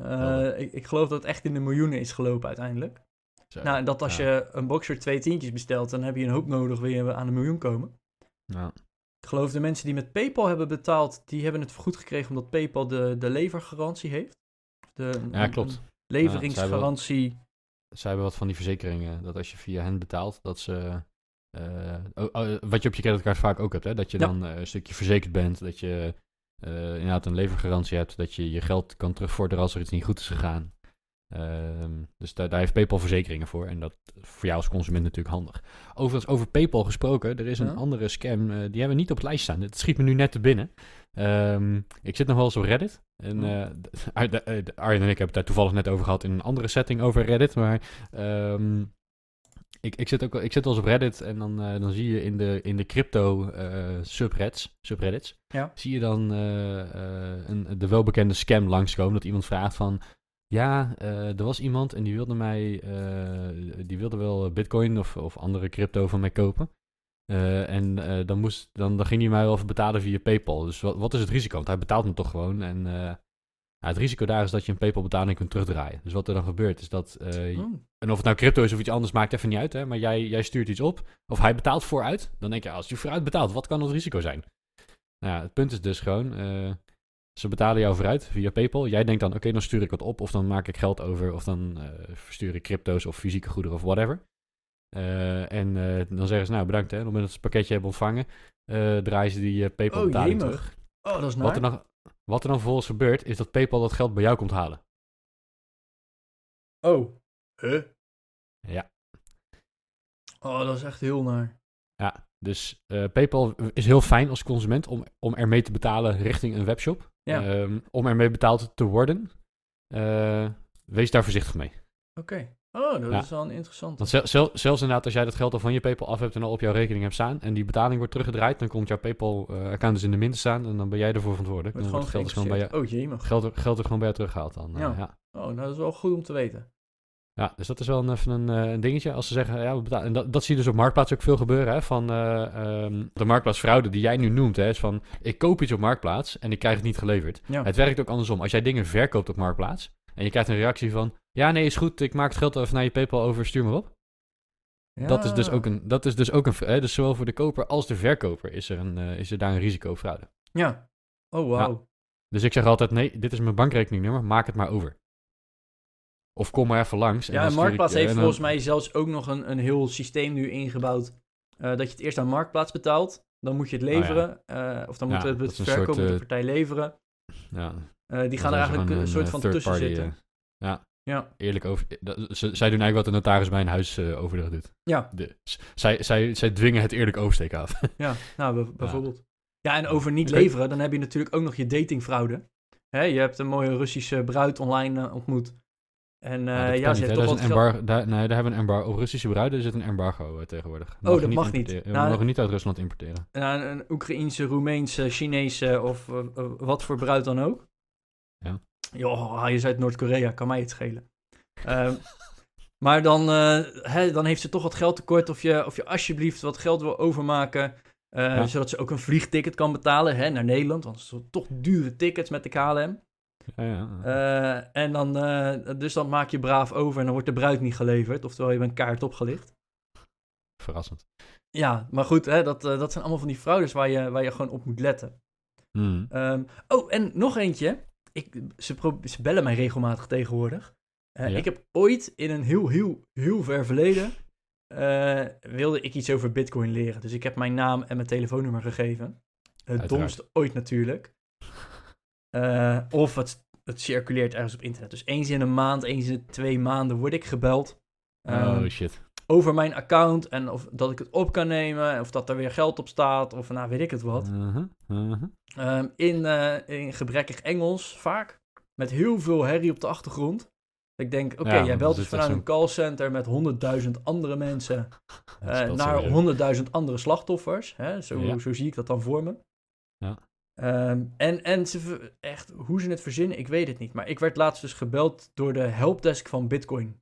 Eh, Oh. ik, ik geloof dat het echt in de miljoenen is gelopen uiteindelijk. Zo. Nou, en dat als Ja. je een box voor twee tientjes bestelt, dan heb je een hoop nodig, wil je aan de miljoen komen. Ja. Ik geloof de mensen die met PayPal hebben betaald, die hebben het vergoed gekregen omdat PayPal de, de levergarantie heeft. De, Ja, klopt. leveringsgarantie. Zij hebben wat van die verzekeringen, dat als je via hen betaalt, dat ze... eh, oh, oh, wat je op je creditcard vaak ook hebt, hè? dat je Ja. dan eh, een stukje verzekerd bent, dat je eh, inderdaad een levergarantie hebt, dat je je geld kan terugvorderen als er iets niet goed is gegaan. Ehm, dus daar, daar heeft PayPal verzekeringen voor en dat is voor jou als consument natuurlijk handig. Overigens, over PayPal gesproken, er is een Ja. andere scam, eh, die hebben we niet op het lijst staan. Het schiet me nu net te binnen. Ehm, ik zit nog wel eens op Reddit. En, eh, de- eh, de- Arjen en ik hebben het daar toevallig net over gehad in een andere setting over Reddit. Maar ehm, ik, ik, zit ook, ik zit wel eens op Reddit en dan, dan zie je in de, in de crypto subreddits, subreddits Ja. zie je dan een, de welbekende scam langskomen. Dat iemand vraagt van... Ja, eh, er was iemand en die wilde mij... eh, die wilde wel bitcoin of, of andere crypto van mij kopen. Eh, en eh, dan, moest, dan, dan ging hij mij wel even betalen via PayPal. Dus wat, wat is het risico? Want hij betaalt me toch gewoon. En eh, ja, het risico daar is dat je een PayPal betaling kunt terugdraaien. Dus wat er dan gebeurt is dat... eh, Oh. en of het nou crypto is of iets anders, maakt even niet uit. Hè? Maar jij, jij stuurt iets op. Of hij betaalt vooruit. Dan denk je, als je vooruit betaalt, wat kan het risico zijn? Nou ja, het punt is dus gewoon... eh, ze betalen jou vooruit via PayPal. Jij denkt dan, oké, dan stuur ik wat op. Of dan maak ik geld over. Of dan eh, verstuur ik crypto's of fysieke goederen of whatever. Eh, en eh, dan zeggen ze, nou bedankt hè. Op het moment dat ze het pakketje hebben ontvangen, draaien ze die PayPal Oh, betaling jemig. terug. Oh, dat is Wat er, naar. dan, wat er dan vervolgens gebeurt, is dat PayPal dat geld bij jou komt halen. Oh. Huh? Ja. Oh, dat is echt heel naar. Ja, dus eh, PayPal is heel fijn als consument om, om ermee te betalen richting een webshop. Ja. Ehm, om ermee betaald te worden. Eh, wees daar voorzichtig mee. Oké. Oh, dat Ja. is wel een interessante. Want zel- zel- zelfs inderdaad, als jij dat geld al van je PayPal af hebt en al op jouw rekening hebt staan en die betaling wordt teruggedraaid, dan komt jouw PayPal-account dus in de min te staan en dan ben jij ervoor verantwoordelijk. Wordt Dan wordt het geld, dus gewoon bij jou. Oh, geld, er- geld er gewoon bij jou teruggehaald dan. eh, Ja. ja. Oh, nou, dat is wel goed om te weten. Ja, dus dat is wel een, even een, eh, een dingetje. Als ze zeggen, ja, we betalen. En dat, dat zie je dus op Marktplaats ook veel gebeuren. Hè, van eh, ehm, de Marktplaatsfraude die jij nu noemt. Hè, is van, ik koop iets op Marktplaats en ik krijg het niet geleverd. Ja. Het werkt ook andersom. Als jij dingen verkoopt op Marktplaats en je krijgt een reactie van, ja, nee, is goed, ik maak het geld even naar je PayPal over, stuur maar op. Dat is dus ook een, dat is dus ook een, hè, dus zowel voor de koper als de verkoper is er, een, eh, is er daar een risico op fraude. Ja. Oh, wauw. Dus ik zeg altijd, nee, dit is mijn bankrekeningnummer, maak het maar over. Of kom maar even langs. Ja, en ik- Marktplaats heeft en volgens mij zelfs ook nog een, een heel systeem nu ingebouwd. eh, dat je het eerst aan Marktplaats betaalt. Dan moet je het Oh, ja. leveren. eh, of dan Ja, moet het, het verkopende soort, eh, partij leveren. Ja, die gaan er eigenlijk een, soort van tussen party, zitten. ja, Ja. eerlijk over. dat- ze- zij doen eigenlijk wat de notaris bij een huis overdracht doet. Ja. De, zij, zij, zij dwingen het eerlijk oversteken af. Ja, nou, bijvoorbeeld. Ja, en over niet leveren, dan heb je natuurlijk ook nog je datingfraude. Hè, je hebt een mooie Russische bruid online ontmoet. En eh, Ja, ja, ze heeft toch is wat embargo, daar, nee, daar hebben we een embargo. Op Russische bruiden zit een embargo eh, tegenwoordig. Oh, dat mag niet. importeren- We Nou, mogen niet uit Rusland importeren. Ja, een Oekraïense, Roemeense, Chinese of eh, eh, wat voor bruid dan ook. Ja. Joh, je ze uit Noord-Korea, kan mij het schelen. Ehm, maar dan, eh, hè, dan heeft ze toch wat geld tekort of je, of je alsjeblieft wat geld wil overmaken. eh, Ja. Zodat ze ook een vliegticket kan betalen hè, naar Nederland. Want het zijn toch dure tickets met de KLM. Ja, ja. Eh, en dan, eh, dus dan maak je braaf over en dan wordt de bruid niet geleverd. Oftewel, je bent kaart opgelicht. Verrassend. Ja, maar goed, hè, dat, eh, dat zijn allemaal van die fraudes waar je, waar je gewoon op moet letten. Hmm. Ehm, oh, en nog eentje. Ik, ze, pro- ze bellen mij regelmatig tegenwoordig. Ja. Ik heb ooit in een heel, heel, heel ver verleden... wilde ik iets over bitcoin leren. Dus ik heb mijn naam en mijn telefoonnummer gegeven. Het Uiteraard. domste ooit natuurlijk. Eh, of het, het circuleert ergens op internet. Dus eens in een maand, eens in de twee maanden word ik gebeld. Ehm, oh shit. over mijn account en of dat ik het op kan nemen, of dat er weer geld op staat, of nou weet ik het wat. Uh-huh, uh-huh. Ehm, in, eh, in gebrekkig Engels vaak, met heel veel herrie op de achtergrond. Ik denk, oké, Ja, jij belt dus vanuit een callcenter met honderdduizend andere mensen eh, naar sowieso. honderdduizend andere slachtoffers. Hè? Zo, Ja. zo zie ik dat dan voor me. Ja. Ehm, en en ze, echt, hoe ze het verzinnen, ik weet het niet. Maar ik werd laatst dus gebeld door de helpdesk van Bitcoin.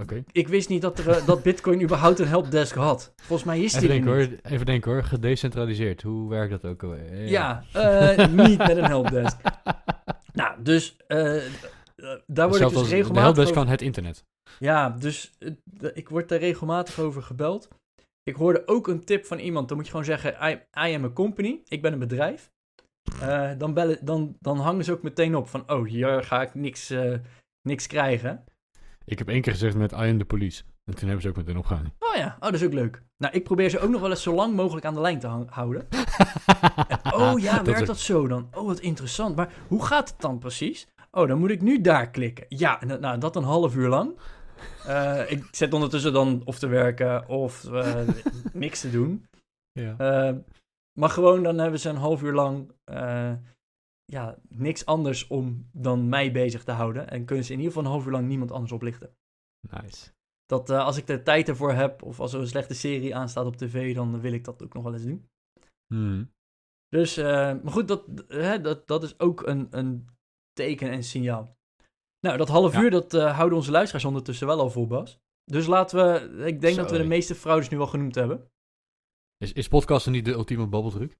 Oké. Ik wist niet dat, er, eh, dat Bitcoin überhaupt een helpdesk had. Volgens mij is Even die er denken niet. hoor. Even denken hoor. Gedecentraliseerd. Hoe werkt dat ook alweer? Ja, eh, niet met een helpdesk. Nou, dus eh, daar word ik dus als de regelmatig helpdesk over... van het internet. Ja, dus ik word daar regelmatig over gebeld. Ik hoorde ook een tip van iemand. Dan moet je gewoon zeggen, I, I am a company. Ik ben een bedrijf. Eh, dan, bellen, dan, dan hangen ze ook meteen op van, oh, hier ga ik niks, eh, niks krijgen. Ik heb één keer gezegd met I am the police. En toen hebben ze ook meteen opgehangen. Oh ja, oh, dat is ook leuk. Nou, ik probeer ze ook nog wel eens zo lang mogelijk aan de lijn te houden. Oh ja, werkt is- dat zo dan? Oh, wat interessant. Maar hoe gaat het dan precies? Oh, dan moet ik nu daar klikken. Ja, en dat- nou, dat een half uur lang. Eh, ik zet ondertussen dan of te werken of eh, niks te doen. Ja. Eh, maar gewoon, dan hebben ze een half uur lang ja, niks anders om dan mij bezig te houden. En kunnen ze in ieder geval een half uur lang niemand anders oplichten. Nice. Dat als ik de tijd ervoor heb, of als er een slechte serie aanstaat op tv, dan wil ik dat ook nog wel eens doen. Hmm. Dus, maar goed, dat, hè, dat, dat is ook een, een teken en signaal. Nou, dat half Ja. uur, dat eh, houden onze luisteraars ondertussen wel al vol, Bas. Dus laten we, ik denk dat we de meeste fraudes nu wel genoemd hebben. Is, is podcasten niet de ultieme babbeltruc?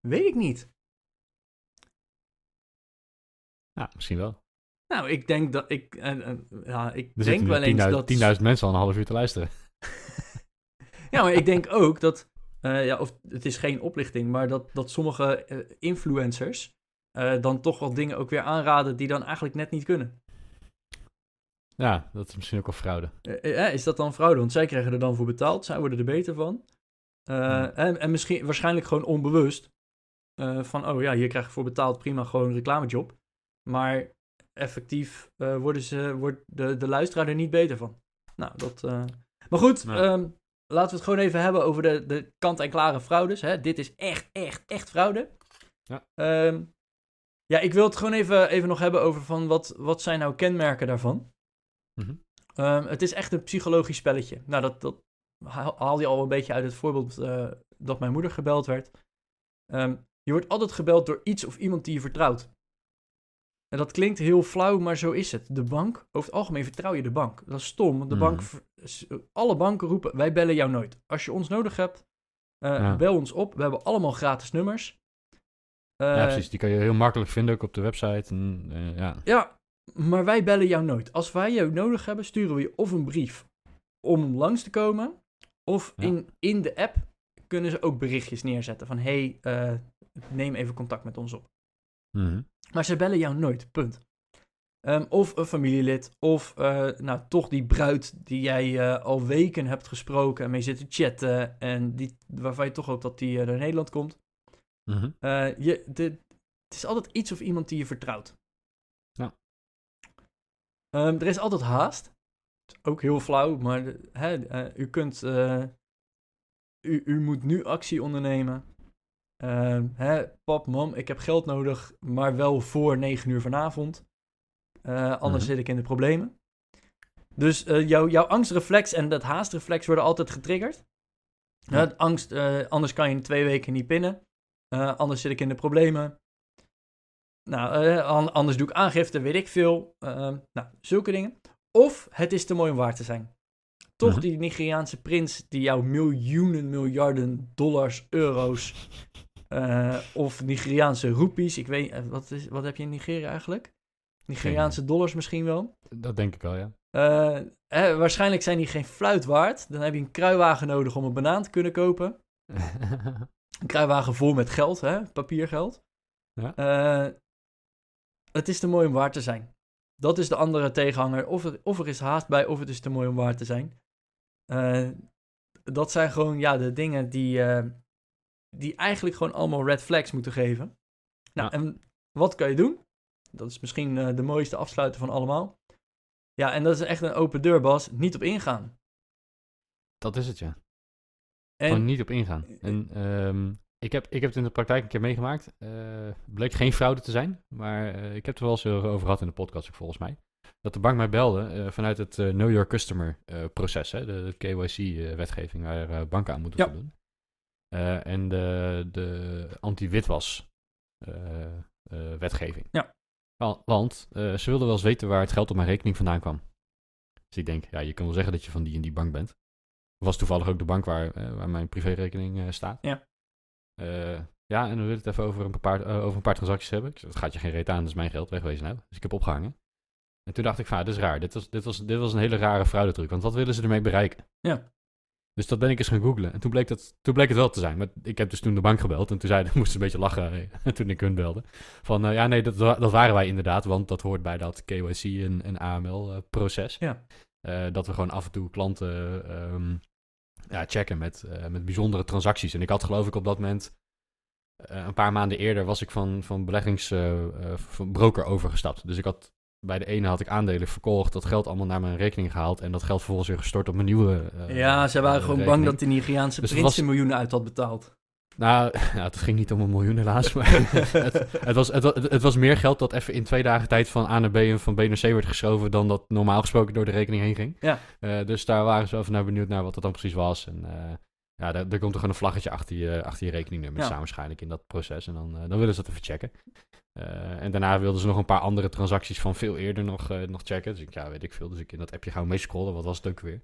Weet ik niet. Ja, misschien wel. Nou, ik denk dat ik, eh, ja, ik Er denk wel eens 10.000 dat... 10.000 mensen al een half uur te luisteren. Ja, maar ik denk ook dat, ja, of het is geen oplichting, maar dat, dat sommige influencers eh, dan toch wel dingen ook weer aanraden die dan eigenlijk net niet kunnen. Ja, dat is misschien ook wel fraude. Eh, is dat dan fraude? Want zij krijgen er dan voor betaald. Zij worden er beter van. Ja. en, en misschien waarschijnlijk gewoon onbewust. van, oh ja, hier krijg je voor betaald. Prima, gewoon een reclamejob. Maar effectief worden ze, wordt de, de luisteraar er niet beter van. Nou, dat... Maar goed, Ja. ehm, laten we het gewoon even hebben over de, de kant-en-klare fraudes. Hè? Dit is echt, echt, echt fraude. Ja. Ehm, ja, ik wil het gewoon even, even nog hebben over van wat, wat zijn nou kenmerken daarvan. Mhm. Ehm, het is echt een psychologisch spelletje. Nou, dat, dat haal- haalde je al een beetje uit het voorbeeld eh, dat mijn moeder gebeld werd. Ehm, je wordt altijd gebeld door iets of iemand die je vertrouwt. En dat klinkt heel flauw, maar zo is het. De bank, over het algemeen vertrouw je de bank. Dat is stom, want de Mhm. bank, alle banken roepen, wij bellen jou nooit. Als je ons nodig hebt, eh, Ja. bel ons op. We hebben allemaal gratis nummers. Eh, ja, precies. Die kan je heel makkelijk vinden ook op de website. En, eh, ja. Ja, maar wij bellen jou nooit. Als wij jou nodig hebben, sturen we je of een brief om langs te komen, of Ja. in, in de app kunnen ze ook berichtjes neerzetten van hey, eh, neem even contact met ons op. Mhm. Maar ze bellen jou nooit, punt. Ehm, of een familielid, of eh, nou toch die bruid die jij eh, al weken hebt gesproken en mee zit te chatten en die, waarvan je toch hoopt dat die eh, naar Nederland komt. Mhm. Eh, je, de, het is altijd iets of iemand die je vertrouwt. Ja. Ehm, er is altijd haast. Ook heel flauw, maar hè, eh, u kunt. eh, u, u moet nu actie ondernemen. Ehm, hè, pap, mam, ik heb geld nodig, maar wel voor 9 uur vanavond. Anders Mhm. zit ik in de problemen. Dus jouw, jouw angstreflex en dat haastreflex worden altijd getriggerd. Ja. Angst, anders kan je in twee weken niet pinnen. Eh, anders zit ik in de problemen. Nou, eh, an- anders doe ik aangifte, weet ik veel. Ehm, nou, zulke dingen. Of het is te mooi om waar te zijn. Toch Mhm. die Nigeriaanse prins die jou miljoenen, miljarden dollars, euro's eh, of Nigeriaanse roepies. Ik weet, eh, wat, is, wat heb je in Nigeria eigenlijk? Nigeriaanse dollars misschien wel. Dat denk ik wel, ja. Eh, hè, waarschijnlijk zijn die geen fluit waard. Dan heb je een kruiwagen nodig om een banaan te kunnen kopen. Een kruiwagen vol met geld, hè? papiergeld. Ja. Eh, het is te mooi om waar te zijn. Dat is de andere tegenhanger. Of er, of er is haast bij, of het is te mooi om waar te zijn. Eh, dat zijn gewoon ja, de dingen die, eh, die eigenlijk gewoon allemaal red flags moeten geven. Nou, Ja. en wat kan je doen? Dat is misschien de mooiste afsluiter van allemaal. Ja, en dat is echt een open deur, Bas. Niet op ingaan. dat is het, ja. En, Gewoon niet op ingaan. En ehm, ik, heb, ik heb het in de praktijk een keer meegemaakt. Eh bleek geen fraude te zijn. Maar eh, ik heb het er wel eens over gehad in de podcast ook volgens mij. Dat de bank mij belde eh, vanuit het eh, Know Your Customer eh, proces. Hè, de, de KYC-wetgeving waar eh, banken aan moeten Ja. voldoen. Eh, en de, de anti-witwas eh, eh, wetgeving. Ja. Wa- Want eh, ze wilden wel eens weten waar het geld op mijn rekening vandaan kwam. Dus ik denk, ja, je kan wel zeggen dat je van die en die bank bent. Was toevallig ook de bank waar, eh, waar mijn privérekening eh, staat. Ja. Eh, ja, en we willen het even over een paar, over een paar transacties hebben. Ik zei, dat gaat je geen reet aan, dat is mijn geld, wegwezen nou. Dus ik heb opgehangen. En toen dacht ik, van, ah, dit is raar. Dit was, dit, was, dit was een hele rare fraudetruc. Want wat willen ze ermee bereiken? Ja. Dus dat ben ik eens gaan googlen. En toen bleek, dat, toen bleek het wel te zijn. Maar ik heb dus toen de bank gebeld. En toen zei, moesten ze een beetje lachen toen ik hun belde. Van, ja nee, dat, dat waren wij inderdaad. Want dat hoort bij dat KYC en, en AML-proces. Ja. Eh, dat we gewoon af en toe klanten ehm, ja, checken met, eh, met bijzondere transacties. En ik had geloof ik op dat moment... eh, een paar maanden eerder was ik van, van beleggingsbroker overgestapt. Dus ik had bij de ene had ik aandelen verkocht, dat geld allemaal naar mijn rekening gehaald en dat geld vervolgens weer gestort op mijn nieuwe. ja, ze waren gewoon bang dat de Nigeriaanse Dus prins was- miljoenen uit had betaald. Nou, het ging niet om een miljoen helaas, maar het, het, was, het, wa- het was meer geld dat even in twee dagen tijd van A naar B en van B naar C werd geschoven dan dat normaal gesproken door de rekening heen ging. Ja. Eh, dus daar waren ze wel even naar benieuwd naar wat dat dan precies was. En eh, ja, daar, daar komt er gewoon een vlaggetje achter je, achter je rekeningnummer Ja. staan waarschijnlijk in dat proces. En dan, eh, dan willen ze dat even checken. En daarna wilden ze nog een paar andere transacties van veel eerder nog, nog checken. Dus ik, ja, weet ik veel. Dus ik in dat appje gaan mee scrollen. Wat was het ook weer?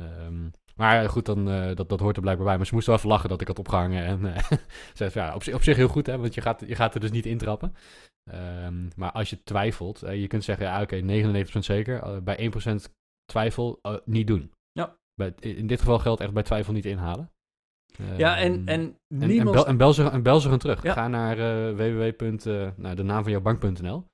Ehm, maar ja, goed, dan, eh, dat, dat hoort er blijkbaar bij. Maar ze moesten wel even lachen dat ik had opgehangen. En eh zei van, ja, op, zich- op zich heel goed, hè, want je gaat, je gaat er dus niet intrappen. Ehm, maar als je twijfelt, eh, je kunt zeggen, ja, oké, 99% zeker. Eh, bij 1% twijfel, eh, niet doen. Ja. Bij, in dit geval geldt echt bij twijfel niet inhalen. ja, en, Ehm, en en, en, niemand... bel, en, bel ze, en bel ze gewoon terug. Ja. Ga naar eh www. eh, nou, de naam van jouw bank.nl.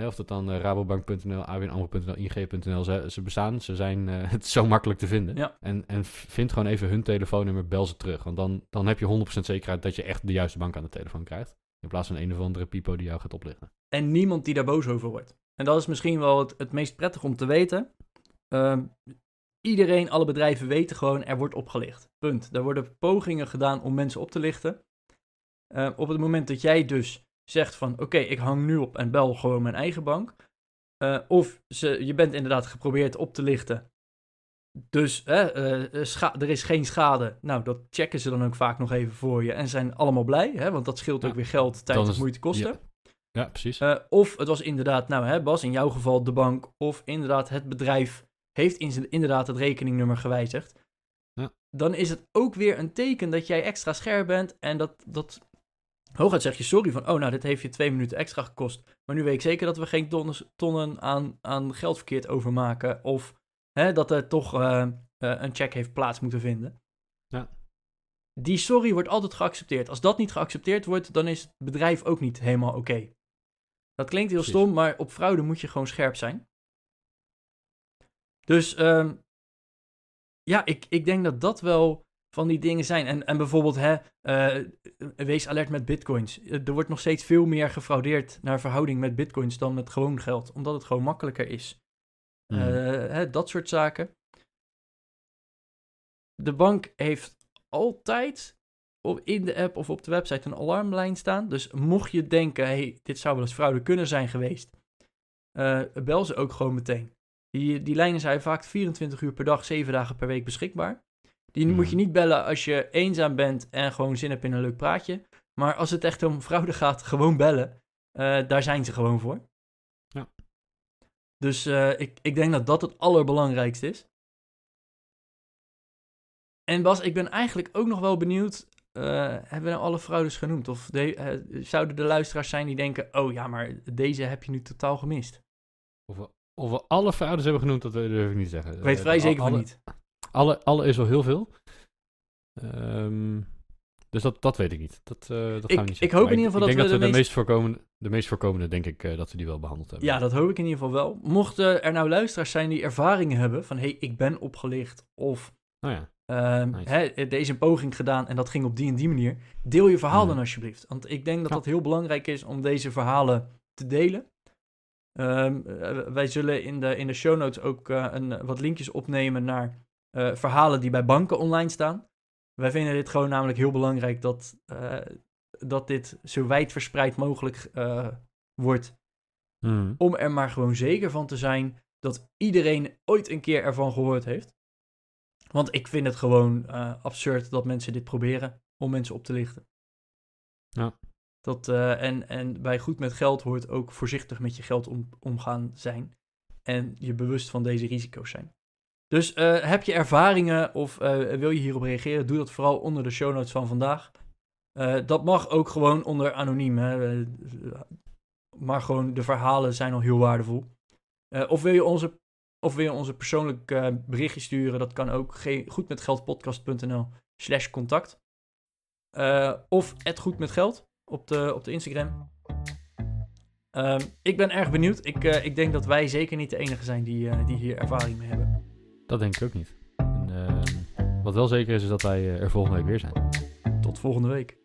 Hè, of dat dan eh, rabobank.nl, abnamro.nl, ing.nl, ze, ze bestaan. Ze zijn, eh, het zo makkelijk te vinden. Ja. En, en vind gewoon even hun telefoonnummer, bel ze terug. Want dan, dan heb je 100% zekerheid dat je echt de juiste bank aan de telefoon krijgt. In plaats van een of andere pipo die jou gaat oplichten. En niemand die daar boos over wordt. En dat is misschien wel het, het meest prettig om te weten. Ehm, iedereen, alle bedrijven weten gewoon, er wordt opgelicht. Punt. Er worden pogingen gedaan om mensen op te lichten. Ehm, op het moment dat jij dus zegt van, oké, ik hang nu op en bel gewoon mijn eigen bank. eh, of ze, je bent inderdaad geprobeerd op te lichten. Dus hè, scha- er is geen schade. Nou, dat checken ze dan ook vaak nog even voor je. En zijn allemaal blij, hè, want dat scheelt Ja, ook weer geld, tijd en moeite kosten. ja. Ja, precies. Eh, of het was inderdaad, nou hè, Bas, in jouw geval de bank. Of inderdaad het bedrijf heeft inderdaad het rekeningnummer gewijzigd. Ja. Dan is het ook weer een teken dat jij extra scherp bent. En dat, dat hooguit zeg je sorry van, oh nou, dit heeft je twee minuten extra gekost. Maar nu weet ik zeker dat we geen tonnen, tonnen aan, aan geld verkeerd overmaken. Of hè, dat er toch eh, eh, een check heeft plaats moeten vinden. Ja. Die sorry wordt altijd geaccepteerd. Als dat niet geaccepteerd wordt, dan is het bedrijf ook niet helemaal oké. Dat klinkt heel Precies. stom, maar op fraude moet je gewoon scherp zijn. Dus ehm, ja, ik, ik denk dat dat wel van die dingen zijn. En, en bijvoorbeeld, hè, eh, wees alert met bitcoins. Eh, Er wordt nog steeds veel meer gefraudeerd naar verhouding met bitcoins dan met gewoon geld. Omdat het gewoon makkelijker is. Mhm. Eh, hè, dat soort zaken. De bank heeft altijd op, in de app of op de website een alarmlijn staan. Dus mocht je denken, hey, dit zou wel eens fraude kunnen zijn geweest, bel ze ook gewoon meteen. Die, die lijnen zijn vaak 24 uur per dag, 7 dagen per week beschikbaar. Die moet je niet bellen als je eenzaam bent en gewoon zin hebt in een leuk praatje. Maar als het echt om fraude gaat, gewoon bellen. Eh, daar zijn ze gewoon voor. Ja. Dus eh, ik, ik denk dat dat het allerbelangrijkste is. En Bas, ik ben eigenlijk ook nog wel benieuwd. eh, hebben we nou alle fraudes genoemd? Of de- zouden de luisteraars zijn die denken: oh ja, maar deze heb je nu totaal gemist? Of, we, of we alle fraudes hebben genoemd, dat durf ik niet te zeggen. Ik weet vrij zeker van niet. Alle, alle is wel heel veel. Ehm, dus dat, dat weet ik niet. Dat, eh, dat Ik- gaan we niet ik hoop Maar in ieder geval dat we dat de we de meest voorkomende, de meest voorkomende, denk ik, eh, dat we die wel behandeld hebben. Ja, dat hoop ik in ieder geval wel. Mochten er nou luisteraars zijn die ervaringen hebben van: hey, ik ben opgelicht. Of Nou ja, ehm, Nice. hè, er is een poging gedaan en dat ging op die en die manier. Deel je verhaal Mhm. dan alsjeblieft. Want ik denk dat Ja. dat heel belangrijk is om deze verhalen te delen. Ehm, eh, wij zullen in de, in de show notes ook een, wat linkjes opnemen naar eh, verhalen die bij banken online staan. Wij vinden dit gewoon namelijk heel belangrijk dat, eh, dat dit zo wijd verspreid mogelijk eh, wordt. Mhm. Om er maar gewoon zeker van te zijn dat iedereen ooit een keer ervan gehoord heeft. Want ik vind het gewoon absurd dat mensen dit proberen om mensen op te lichten. Ja. Dat, en, en bij goed met geld hoort ook voorzichtig met je geld om, omgaan zijn. En je bewust van deze risico's zijn. Dus eh, heb je ervaringen of eh, wil je hierop reageren? Doe dat vooral onder de show notes van vandaag. Eh, dat mag ook gewoon onder anoniem. Hè? Maar gewoon de verhalen zijn al heel waardevol. Of, wil je onze, of wil je onze persoonlijk berichtje sturen? Dat kan ook. Ge- goedmetgeldpodcast.nl slash contact. Of het goed met geld op de, op de Instagram. Ehm, ik ben erg benieuwd. Ik, ik denk dat wij zeker niet de enige zijn die, die hier ervaring mee hebben. Dat denk ik ook niet. En, ehm, wat wel zeker is, is dat wij eh, er volgende week weer zijn. Tot volgende week.